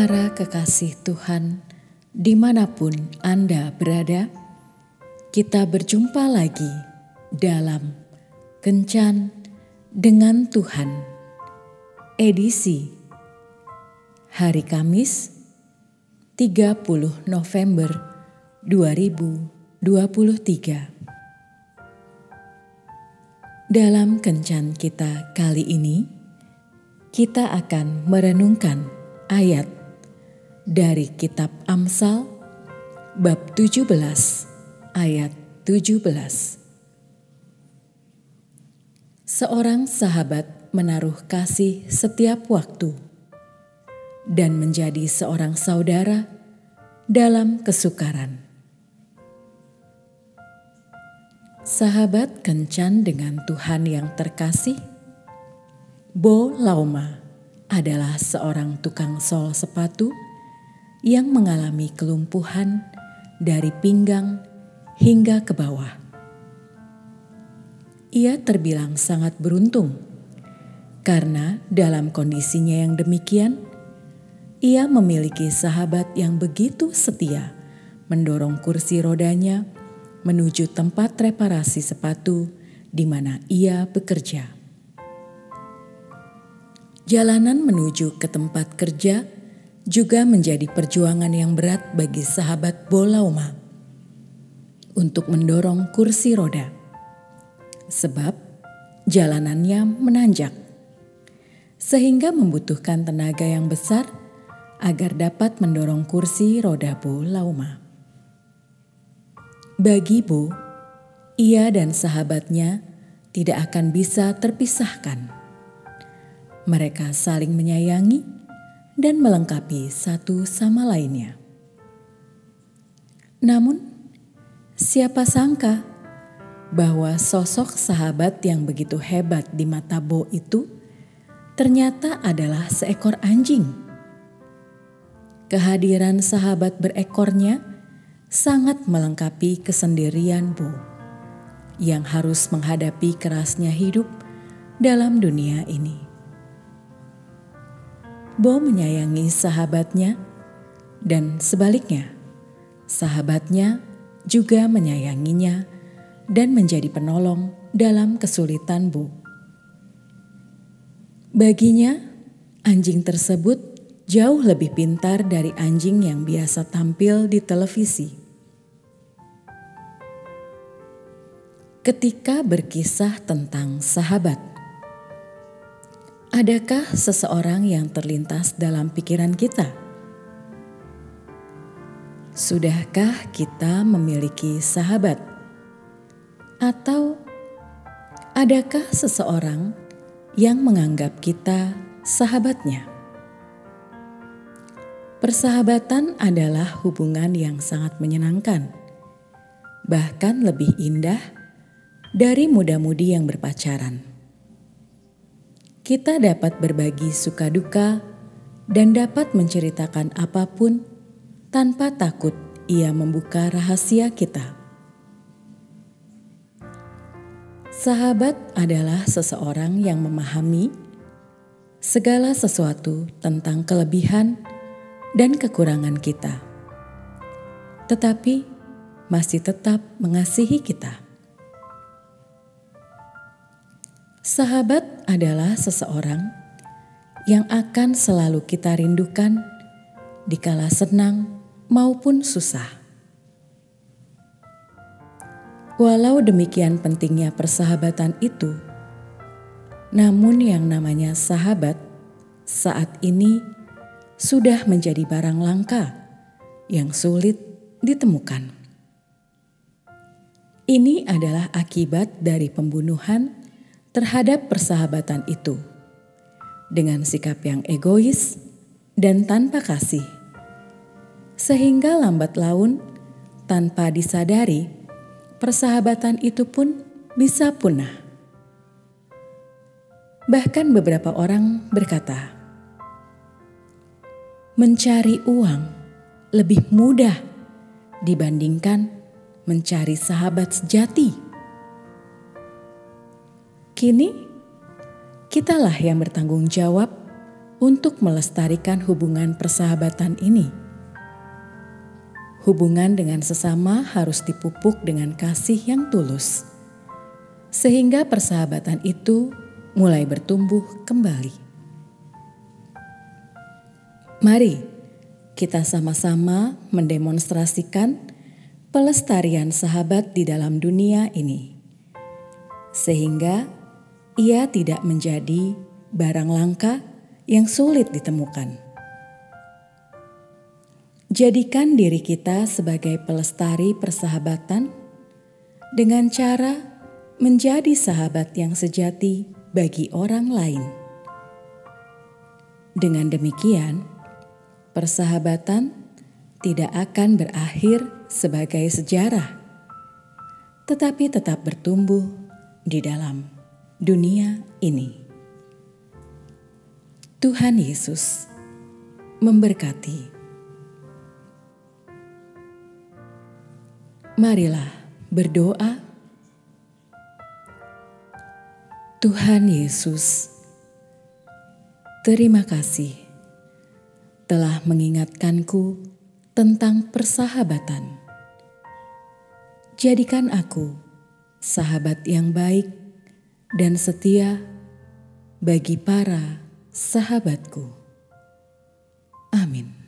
Para kekasih Tuhan, di mana pun Anda berada, kita berjumpa lagi dalam Kencan dengan Tuhan, edisi hari Kamis 30 November 2023. Dalam Kencan kita kali ini, kita akan merenungkan ayat dari kitab Amsal bab 17 ayat 17. Seorang sahabat menaruh kasih setiap waktu dan menjadi seorang saudara dalam kesukaran. Sahabat kencan dengan Tuhan yang terkasih, Bo Lauma adalah seorang tukang sol sepatu yang mengalami kelumpuhan dari pinggang hingga ke bawah. Ia terbilang sangat beruntung karena dalam kondisinya yang demikian, ia memiliki sahabat yang begitu setia mendorong kursi rodanya menuju tempat reparasi sepatu di mana ia bekerja. Jalanan menuju ke tempat kerja juga menjadi perjuangan yang berat bagi sahabat Bolauma untuk mendorong kursi roda. Sebab jalanannya menanjak sehingga membutuhkan tenaga yang besar agar dapat mendorong kursi roda Bo Lauma. Bagi Bo, ia dan sahabatnya tidak akan bisa terpisahkan mereka saling menyayangi dan melengkapi satu sama lainnya. Namun, siapa sangka bahwa sosok sahabat yang begitu hebat di mata Bo itu ternyata adalah seekor anjing. Kehadiran sahabat berekornya sangat melengkapi kesendirian Bo yang harus menghadapi kerasnya hidup dalam dunia ini. Bo menyayangi sahabatnya, dan sebaliknya, sahabatnya juga menyayanginya dan menjadi penolong dalam kesulitan Bo. Baginya, anjing tersebut jauh lebih pintar dari anjing yang biasa tampil di televisi. Ketika berkisah tentang sahabat, Adakah seseorang yang terlintas dalam pikiran kita? Sudahkah kita memiliki sahabat? Atau adakah seseorang yang menganggap kita sahabatnya? Persahabatan adalah hubungan yang sangat menyenangkan, bahkan lebih indah dari muda-mudi yang berpacaran kita dapat berbagi suka duka dan dapat menceritakan apa pun tanpa takut ia membuka rahasia kita. Sahabat adalah seseorang yang memahami segala sesuatu tentang kelebihan dan kekurangan kita, tetapi masih tetap mengasihi kita. Sahabat adalah seseorang yang akan selalu kita rindukan di kala senang maupun susah. Walau demikian pentingnya persahabatan itu, namun yang namanya sahabat saat ini sudah menjadi barang langka yang sulit ditemukan. Ini adalah akibat dari pembunuhan terhadap persahabatan itu dengan sikap yang egois dan tanpa kasih, sehingga lambat laun tanpa disadari persahabatan itu pun bisa punah. Bahkan beberapa orang berkata, mencari uang lebih mudah dibandingkan mencari sahabat sejati. Kini, kitalah yang bertanggung jawab untuk melestarikan hubungan persahabatan ini. Hubungan dengan sesama harus dipupuk dengan kasih yang tulus, sehingga persahabatan itu mulai bertumbuh kembali. Mari kita sama-sama mendemonstrasikan pelestarian sahabat di dalam dunia ini, sehingga ia tidak menjadi barang langka yang sulit ditemukan. Jadikan diri kita sebagai pelestari persahabatan dengan cara menjadi sahabat yang sejati bagi orang lain. Dengan demikian, persahabatan tidak akan berakhir sebagai sejarah, tetapi tetap bertumbuh di dalam dunia ini. Tuhan Yesus memberkati. Marilah berdoa. Tuhan Yesus, terima kasih telah mengingatkanku tentang persahabatan. Jadikan aku sahabat yang baik dan setia bagi para sahabatku. Amin.